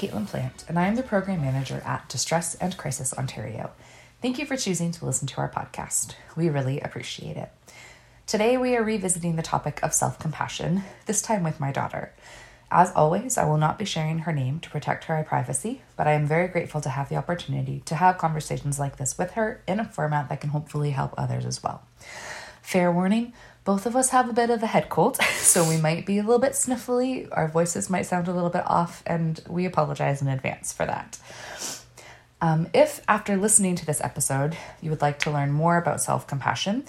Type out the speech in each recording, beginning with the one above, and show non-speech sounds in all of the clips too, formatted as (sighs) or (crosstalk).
Caitlin Plant, and I am the Program Manager at Distress and Crisis Ontario. Thank you for choosing to listen to our podcast. We really appreciate it. Today, we are revisiting the topic of self compassion, this time with my daughter. As always, I will not be sharing her name to protect her privacy, but I am very grateful to have the opportunity to have conversations like this with her in a format that can hopefully help others as well. Fair warning, both of us have a bit of a head cold, (laughs) so we might be a little bit sniffly. Our voices might sound a little bit off, and we apologize in advance for that. Um, if, after listening to this episode, you would like to learn more about self compassion,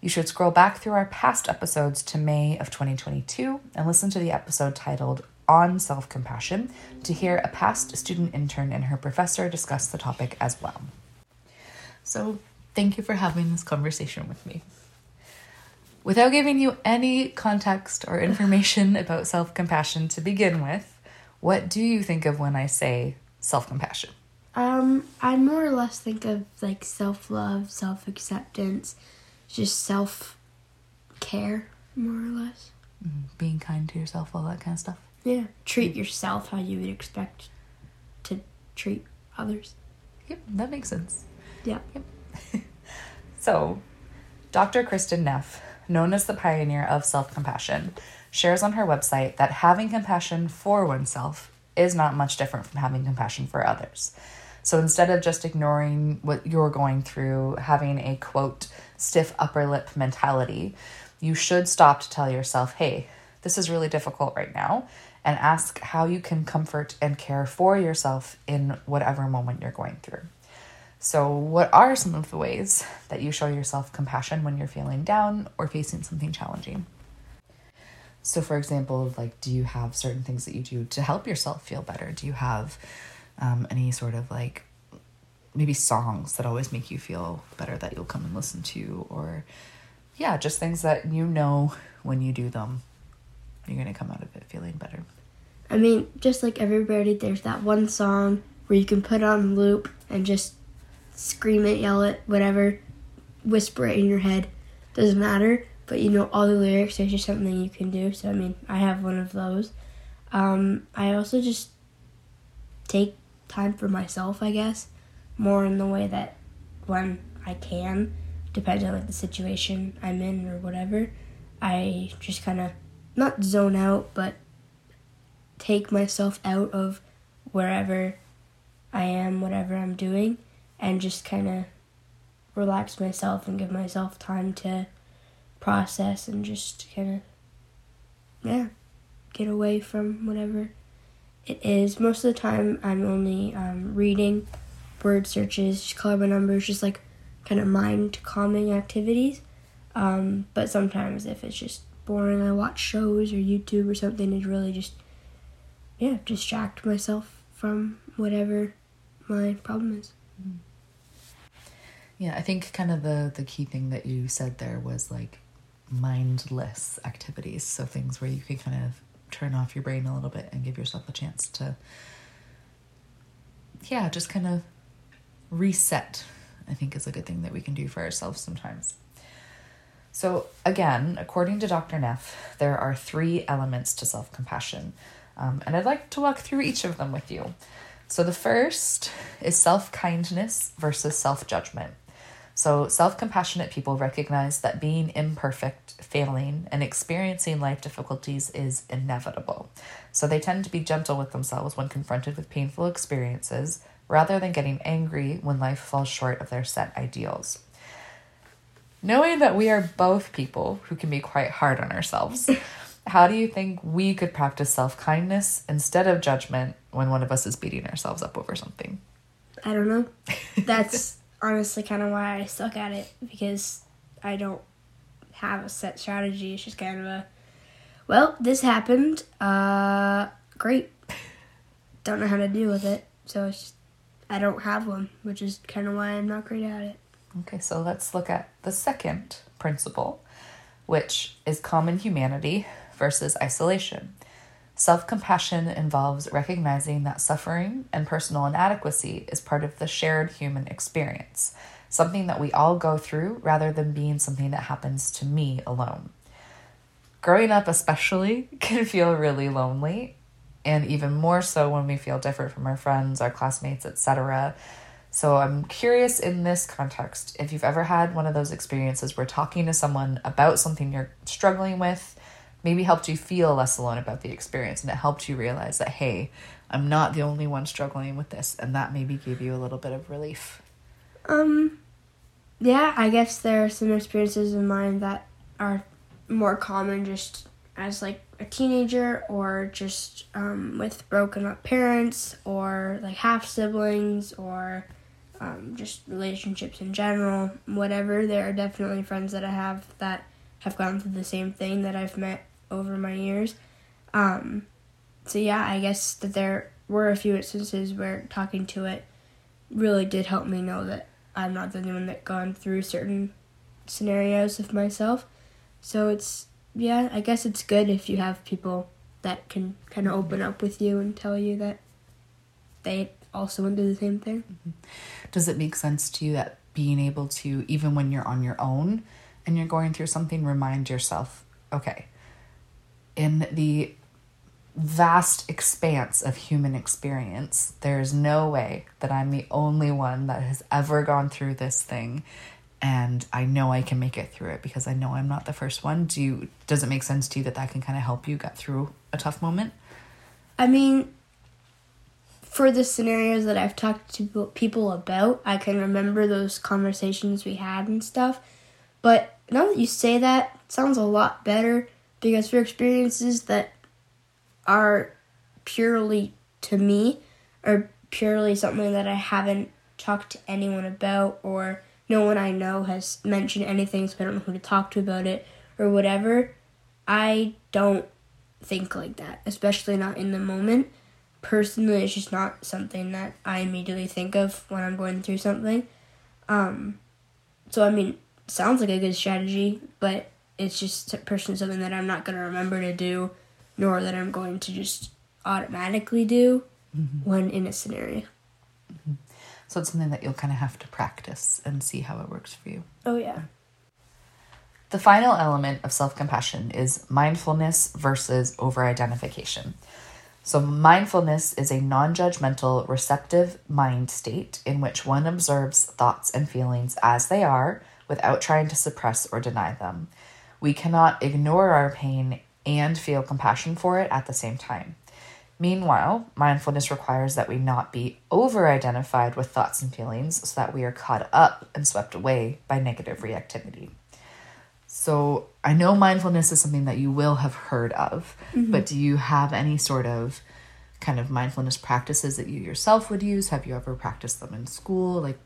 you should scroll back through our past episodes to May of 2022 and listen to the episode titled On Self Compassion to hear a past student intern and her professor discuss the topic as well. So, thank you for having this conversation with me. Without giving you any context or information (sighs) about self compassion to begin with, what do you think of when I say self compassion? Um, I more or less think of like self love, self acceptance, just self care, more or less. Being kind to yourself, all that kind of stuff. Yeah. Treat yourself how you would expect to treat others. Yep, that makes sense. Yeah. (laughs) So, Dr. Kristin Neff, known as the pioneer of self compassion, shares on her website that having compassion for oneself is not much different from having compassion for others. So instead of just ignoring what you're going through, having a quote, stiff upper lip mentality, you should stop to tell yourself, hey, this is really difficult right now, and ask how you can comfort and care for yourself in whatever moment you're going through. So, what are some of the ways that you show yourself compassion when you're feeling down or facing something challenging? So, for example, like, do you have certain things that you do to help yourself feel better? Do you have um, any sort of like maybe songs that always make you feel better that you'll come and listen to? Or, yeah, just things that you know when you do them, you're going to come out of it feeling better. I mean, just like everybody, there's that one song where you can put on loop and just scream it, yell it, whatever, whisper it in your head. Doesn't matter, but you know all the lyrics. There's just something you can do. So I mean, I have one of those. Um, I also just take time for myself, I guess, more in the way that when I can, depending on like the situation I'm in or whatever, I just kind of not zone out, but take myself out of wherever I am, whatever I'm doing, and just kind of relax myself and give myself time to process and just kind of, yeah, get away from whatever it is. Most of the time, I'm only um, reading, word searches, just color by numbers, just like kind of mind calming activities. Um, but sometimes, if it's just boring, I watch shows or YouTube or something to really just, yeah, distract myself from whatever my problem is. Yeah, I think kind of the the key thing that you said there was like mindless activities. So things where you can kind of turn off your brain a little bit and give yourself a chance to yeah, just kind of reset. I think is a good thing that we can do for ourselves sometimes. So, again, according to Dr. Neff, there are three elements to self compassion. Um, and I'd like to walk through each of them with you. So, the first is self kindness versus self judgment. So, self compassionate people recognize that being imperfect, failing, and experiencing life difficulties is inevitable. So, they tend to be gentle with themselves when confronted with painful experiences rather than getting angry when life falls short of their set ideals. Knowing that we are both people who can be quite hard on ourselves, (laughs) how do you think we could practice self kindness instead of judgment when one of us is beating ourselves up over something? I don't know. That's (laughs) honestly kind of why I suck at it because I don't have a set strategy. It's just kind of a, well, this happened. Uh, great. Don't know how to deal with it. So it's just, I don't have one, which is kind of why I'm not great at it. Okay, so let's look at the second principle, which is common humanity versus isolation. Self compassion involves recognizing that suffering and personal inadequacy is part of the shared human experience, something that we all go through rather than being something that happens to me alone. Growing up, especially, (laughs) can feel really lonely, and even more so when we feel different from our friends, our classmates, etc. So, I'm curious in this context if you've ever had one of those experiences where talking to someone about something you're struggling with maybe helped you feel less alone about the experience and it helped you realize that, hey, I'm not the only one struggling with this. And that maybe gave you a little bit of relief. Um, yeah, I guess there are some experiences in mine that are more common just as like a teenager or just um, with broken up parents or like half siblings or um, just relationships in general, whatever. There are definitely friends that I have that have gone through the same thing that I've met over my years. Um, so yeah, I guess that there were a few instances where talking to it really did help me know that I'm not the only one that gone through certain scenarios of myself. So it's yeah, I guess it's good if you have people that can kind of open up with you and tell you that they also went through the same thing. Mm-hmm. Does it make sense to you that being able to even when you're on your own and you're going through something remind yourself, okay, in the vast expanse of human experience, there's no way that I'm the only one that has ever gone through this thing and I know I can make it through it because I know I'm not the first one. Do you does it make sense to you that that can kind of help you get through a tough moment? I mean, for the scenarios that I've talked to people about, I can remember those conversations we had and stuff. But now that you say that, it sounds a lot better because for experiences that are purely to me or purely something that I haven't talked to anyone about or no one I know has mentioned anything so I don't know who to talk to about it or whatever, I don't think like that, especially not in the moment. Personally, it's just not something that I immediately think of when I'm going through something. Um, so, I mean, sounds like a good strategy, but it's just personally something that I'm not going to remember to do, nor that I'm going to just automatically do mm-hmm. when in a scenario. Mm-hmm. So it's something that you'll kind of have to practice and see how it works for you. Oh, yeah. The final element of self compassion is mindfulness versus over identification. So, mindfulness is a non judgmental, receptive mind state in which one observes thoughts and feelings as they are without trying to suppress or deny them. We cannot ignore our pain and feel compassion for it at the same time. Meanwhile, mindfulness requires that we not be over identified with thoughts and feelings so that we are caught up and swept away by negative reactivity. So, I know mindfulness is something that you will have heard of, mm-hmm. but do you have any sort of kind of mindfulness practices that you yourself would use? Have you ever practiced them in school? Like,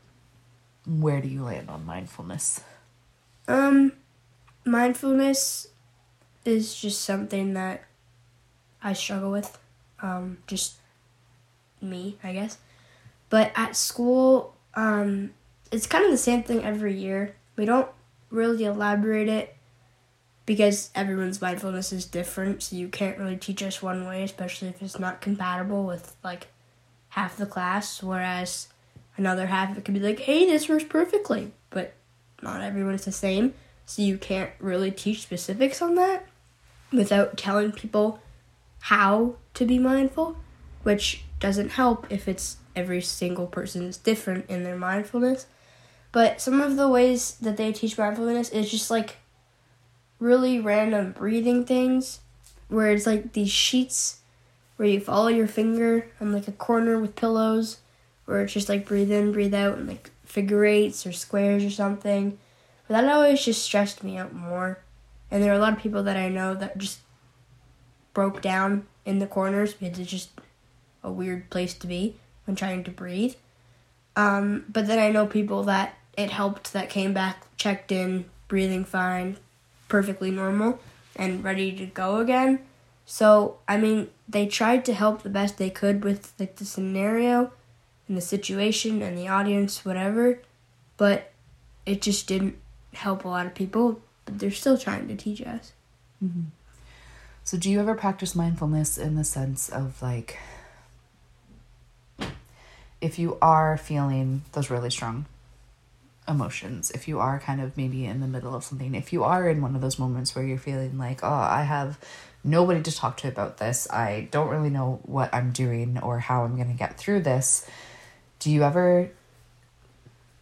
where do you land on mindfulness? Um, mindfulness is just something that I struggle with. Um, just me, I guess. But at school, um, it's kind of the same thing every year. We don't really elaborate it because everyone's mindfulness is different, so you can't really teach us one way, especially if it's not compatible with like half the class. Whereas another half it could be like, hey, this works perfectly, but not everyone is the same. So you can't really teach specifics on that without telling people how to be mindful, which doesn't help if it's every single person is different in their mindfulness. But some of the ways that they teach mindfulness is just like really random breathing things where it's like these sheets where you follow your finger on like a corner with pillows where it's just like breathe in, breathe out, and like figure eights or squares or something. But that always just stressed me out more. And there are a lot of people that I know that just broke down in the corners because it's just a weird place to be when trying to breathe. Um, but then I know people that it helped that came back, checked in, breathing fine, perfectly normal, and ready to go again. So, I mean, they tried to help the best they could with like the scenario and the situation and the audience, whatever, but it just didn't help a lot of people. But they're still trying to teach us. Mm-hmm. So, do you ever practice mindfulness in the sense of like, if you are feeling those really strong emotions, if you are kind of maybe in the middle of something, if you are in one of those moments where you're feeling like, oh, I have nobody to talk to about this, I don't really know what I'm doing or how I'm going to get through this, do you ever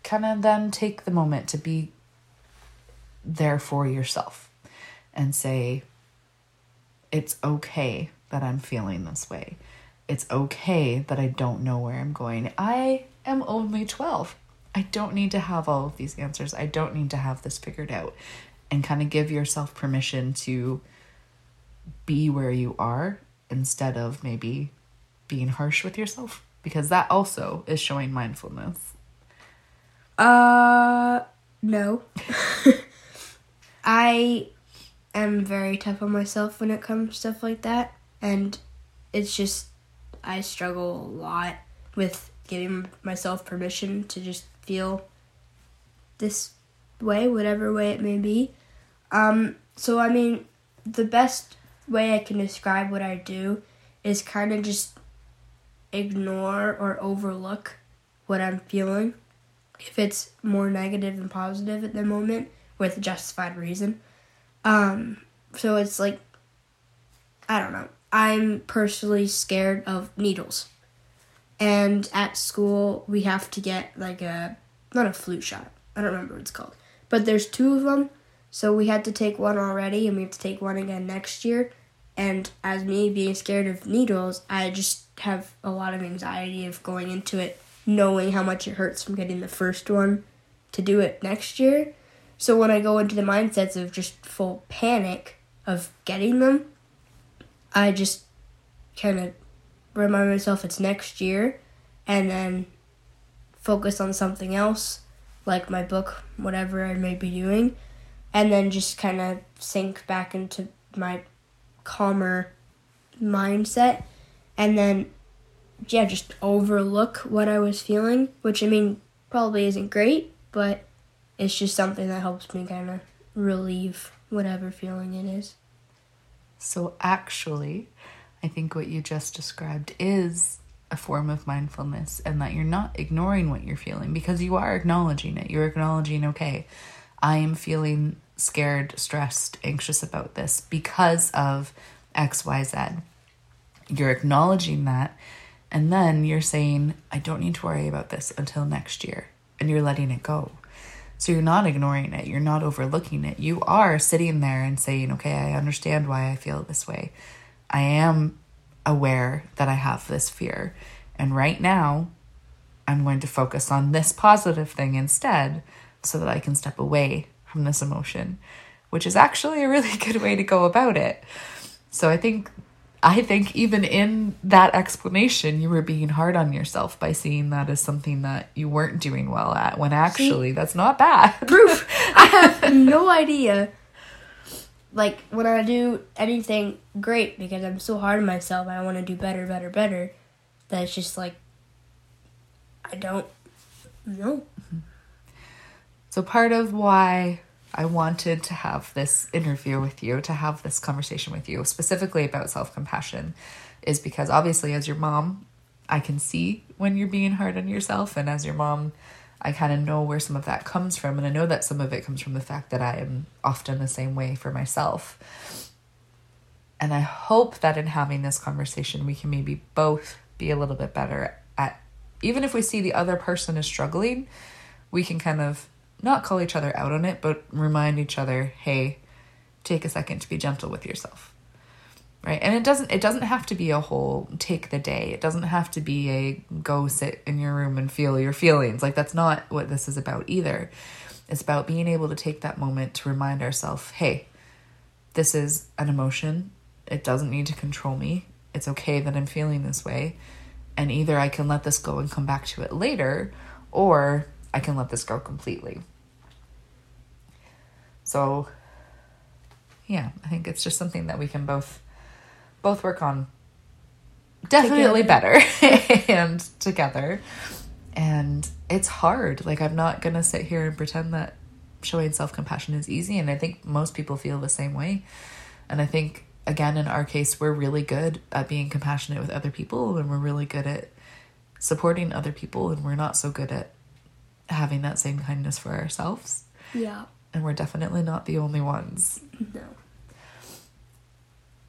kind of then take the moment to be there for yourself and say, it's okay that I'm feeling this way. It's okay that I don't know where I'm going. I am only 12. I don't need to have all of these answers. I don't need to have this figured out. And kind of give yourself permission to be where you are instead of maybe being harsh with yourself because that also is showing mindfulness. Uh no. (laughs) I am very tough on myself when it comes to stuff like that and it's just I struggle a lot with giving myself permission to just feel this way, whatever way it may be. Um, so, I mean, the best way I can describe what I do is kind of just ignore or overlook what I'm feeling. If it's more negative than positive at the moment, with justified reason. Um, so it's like, I don't know. I'm personally scared of needles. And at school, we have to get like a, not a flu shot. I don't remember what it's called. But there's two of them. So we had to take one already and we have to take one again next year. And as me being scared of needles, I just have a lot of anxiety of going into it knowing how much it hurts from getting the first one to do it next year. So when I go into the mindsets of just full panic of getting them, I just kind of remind myself it's next year and then focus on something else, like my book, whatever I may be doing, and then just kind of sink back into my calmer mindset and then yeah, just overlook what I was feeling, which I mean probably isn't great, but it's just something that helps me kind of relieve whatever feeling it is. So actually, I think what you just described is a form of mindfulness and that you're not ignoring what you're feeling because you are acknowledging it. You're acknowledging, okay, I am feeling scared, stressed, anxious about this because of XYZ. You're acknowledging that. And then you're saying, I don't need to worry about this until next year. And you're letting it go. So you're not ignoring it. You're not overlooking it. You are sitting there and saying, okay, I understand why I feel this way. I am aware that I have this fear. And right now, I'm going to focus on this positive thing instead so that I can step away from this emotion, which is actually a really (laughs) good way to go about it. So I think I think even in that explanation, you were being hard on yourself by seeing that as something that you weren't doing well at, when actually See, that's not bad. Proof. (laughs) I have no idea like when I do anything great because I'm so hard on myself, I want to do better, better, better. That it's just like I don't know. So part of why I wanted to have this interview with you, to have this conversation with you, specifically about self compassion, is because obviously, as your mom, I can see when you're being hard on yourself, and as your mom, I kind of know where some of that comes from. And I know that some of it comes from the fact that I am often the same way for myself. And I hope that in having this conversation, we can maybe both be a little bit better at, even if we see the other person is struggling, we can kind of not call each other out on it, but remind each other, hey, take a second to be gentle with yourself. Right? And it doesn't it doesn't have to be a whole take the day. It doesn't have to be a go sit in your room and feel your feelings. Like that's not what this is about either. It's about being able to take that moment to remind ourselves, hey, this is an emotion. It doesn't need to control me. It's okay that I'm feeling this way. And either I can let this go and come back to it later, or I can let this go completely. So, yeah, I think it's just something that we can both both work on definitely Together. better (laughs) and together. And it's hard. Like I'm not going to sit here and pretend that showing self-compassion is easy and I think most people feel the same way. And I think again in our case we're really good at being compassionate with other people and we're really good at supporting other people and we're not so good at having that same kindness for ourselves. Yeah. And we're definitely not the only ones. No.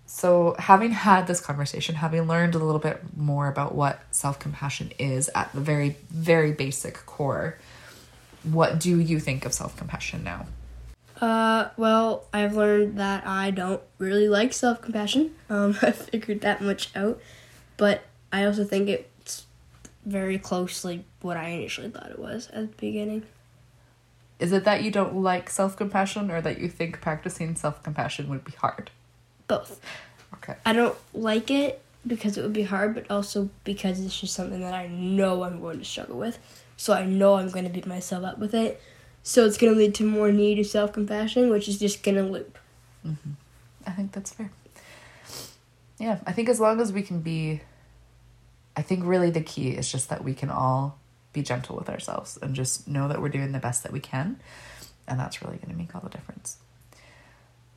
So, having had this conversation, having learned a little bit more about what self compassion is at the very, very basic core, what do you think of self compassion now? Uh, well, I've learned that I don't really like self compassion. (laughs) Um, I figured that much out, but I also think it's very closely what I initially thought it was at the beginning. Is it that you don't like self compassion or that you think practicing self compassion would be hard? Both. Okay. I don't like it because it would be hard, but also because it's just something that I know I'm going to struggle with. So I know I'm going to beat myself up with it. So it's going to lead to more need of self compassion, which is just going to loop. Mm-hmm. I think that's fair. Yeah, I think as long as we can be, I think really the key is just that we can all be gentle with ourselves and just know that we're doing the best that we can. And that's really going to make all the difference.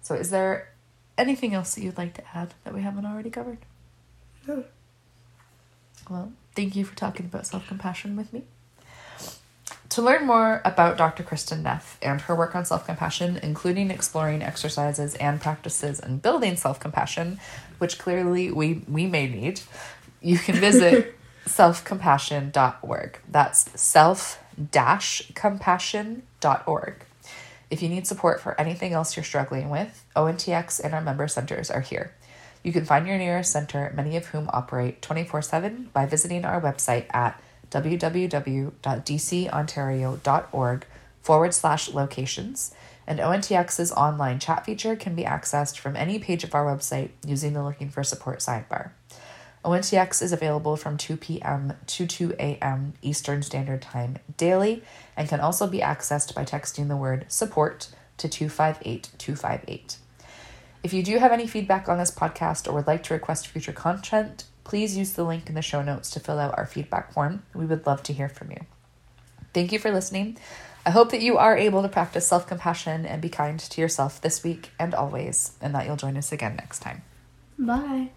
So, is there anything else that you'd like to add that we haven't already covered? No. Well, thank you for talking about self compassion with me. To learn more about Dr. Kristin Neff and her work on self compassion, including exploring exercises and practices and building self compassion, which clearly we, we may need, you can visit (laughs) selfcompassion.org. That's self compassion.org. If you need support for anything else you're struggling with, ONTX and our member centers are here. You can find your nearest center, many of whom operate 24 7, by visiting our website at www.dcontario.org forward slash locations. And ONTX's online chat feature can be accessed from any page of our website using the Looking for Support sidebar. ONTX is available from 2 p.m. to 2 a.m. Eastern Standard Time daily and can also be accessed by texting the word support to 258 258. If you do have any feedback on this podcast or would like to request future content, please use the link in the show notes to fill out our feedback form. We would love to hear from you. Thank you for listening. I hope that you are able to practice self compassion and be kind to yourself this week and always, and that you'll join us again next time. Bye.